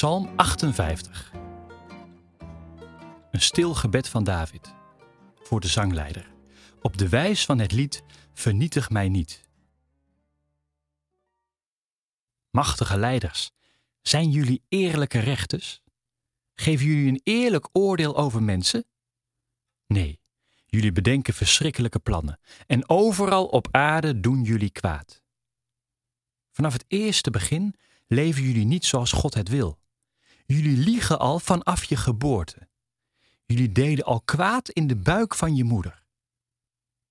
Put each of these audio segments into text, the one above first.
Psalm 58. Een stil gebed van David voor de zangleider. Op de wijs van het lied Vernietig mij niet. Machtige leiders, zijn jullie eerlijke rechters? Geven jullie een eerlijk oordeel over mensen? Nee, jullie bedenken verschrikkelijke plannen en overal op aarde doen jullie kwaad. Vanaf het eerste begin leven jullie niet zoals God het wil. Jullie liegen al vanaf je geboorte. Jullie deden al kwaad in de buik van je moeder.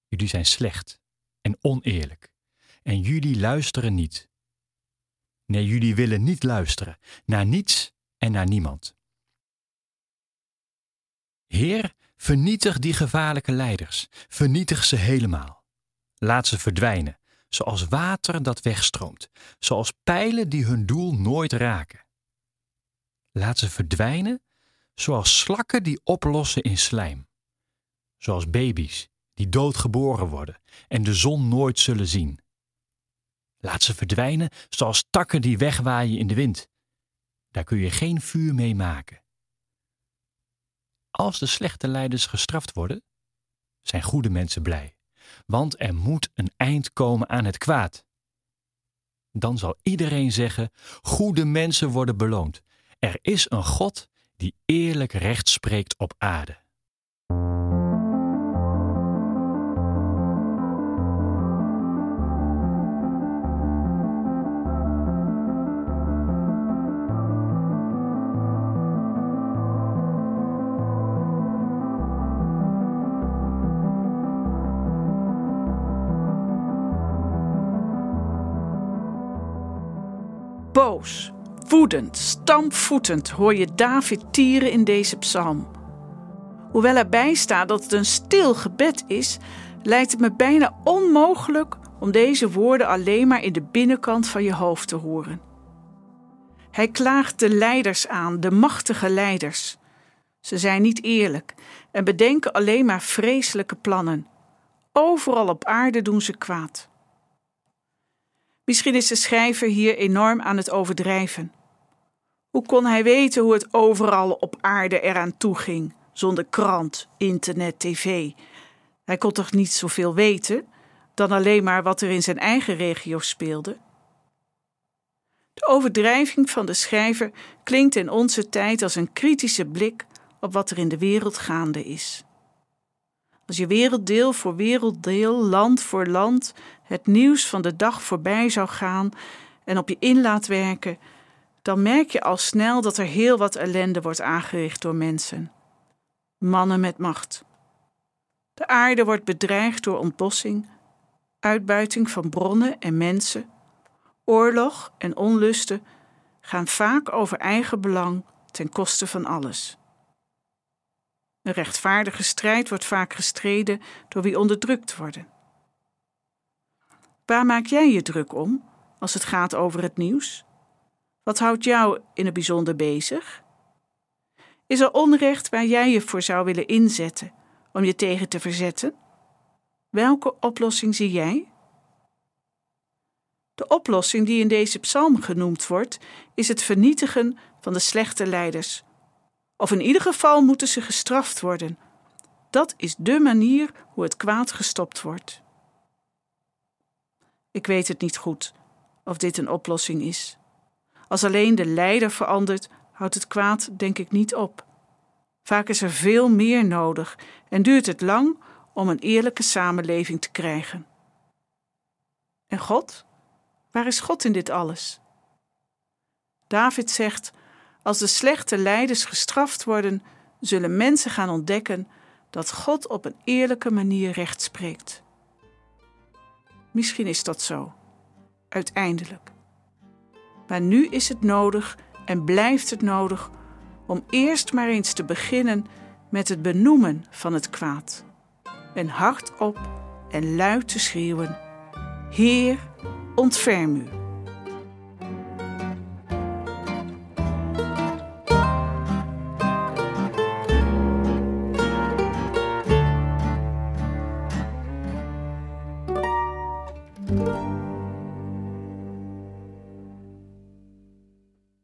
Jullie zijn slecht en oneerlijk. En jullie luisteren niet. Nee, jullie willen niet luisteren naar niets en naar niemand. Heer, vernietig die gevaarlijke leiders. Vernietig ze helemaal. Laat ze verdwijnen, zoals water dat wegstroomt, zoals pijlen die hun doel nooit raken. Laat ze verdwijnen, zoals slakken die oplossen in slijm, zoals baby's die doodgeboren worden en de zon nooit zullen zien. Laat ze verdwijnen, zoals takken die wegwaaien in de wind. Daar kun je geen vuur mee maken. Als de slechte leiders gestraft worden, zijn goede mensen blij want er moet een eind komen aan het kwaad. Dan zal iedereen zeggen: goede mensen worden beloond. Er is een God die eerlijk recht spreekt op aarde. Boos, woedend, stampvoetend hoor je David tieren in deze psalm. Hoewel erbij staat dat het een stil gebed is, lijkt het me bijna onmogelijk om deze woorden alleen maar in de binnenkant van je hoofd te horen. Hij klaagt de leiders aan, de machtige leiders. Ze zijn niet eerlijk en bedenken alleen maar vreselijke plannen. Overal op aarde doen ze kwaad. Misschien is de schrijver hier enorm aan het overdrijven. Hoe kon hij weten hoe het overal op aarde eraan toe ging, zonder krant, internet, tv? Hij kon toch niet zoveel weten dan alleen maar wat er in zijn eigen regio speelde? De overdrijving van de schrijver klinkt in onze tijd als een kritische blik op wat er in de wereld gaande is. Als je werelddeel voor werelddeel, land voor land, het nieuws van de dag voorbij zou gaan en op je in laat werken, dan merk je al snel dat er heel wat ellende wordt aangericht door mensen. Mannen met macht. De aarde wordt bedreigd door ontbossing, uitbuiting van bronnen en mensen. Oorlog en onlusten gaan vaak over eigen belang ten koste van alles. Een rechtvaardige strijd wordt vaak gestreden door wie onderdrukt worden. Waar maak jij je druk om als het gaat over het nieuws? Wat houdt jou in het bijzonder bezig? Is er onrecht waar jij je voor zou willen inzetten om je tegen te verzetten? Welke oplossing zie jij? De oplossing die in deze psalm genoemd wordt, is het vernietigen van de slechte leiders of in ieder geval moeten ze gestraft worden. Dat is dé manier hoe het kwaad gestopt wordt. Ik weet het niet goed of dit een oplossing is. Als alleen de leider verandert, houdt het kwaad denk ik niet op. Vaak is er veel meer nodig en duurt het lang om een eerlijke samenleving te krijgen. En God? Waar is God in dit alles? David zegt: als de slechte leiders gestraft worden, zullen mensen gaan ontdekken dat God op een eerlijke manier recht spreekt. Misschien is dat zo, uiteindelijk. Maar nu is het nodig en blijft het nodig om eerst maar eens te beginnen met het benoemen van het kwaad. En hardop en luid te schreeuwen: Heer, ontferm u.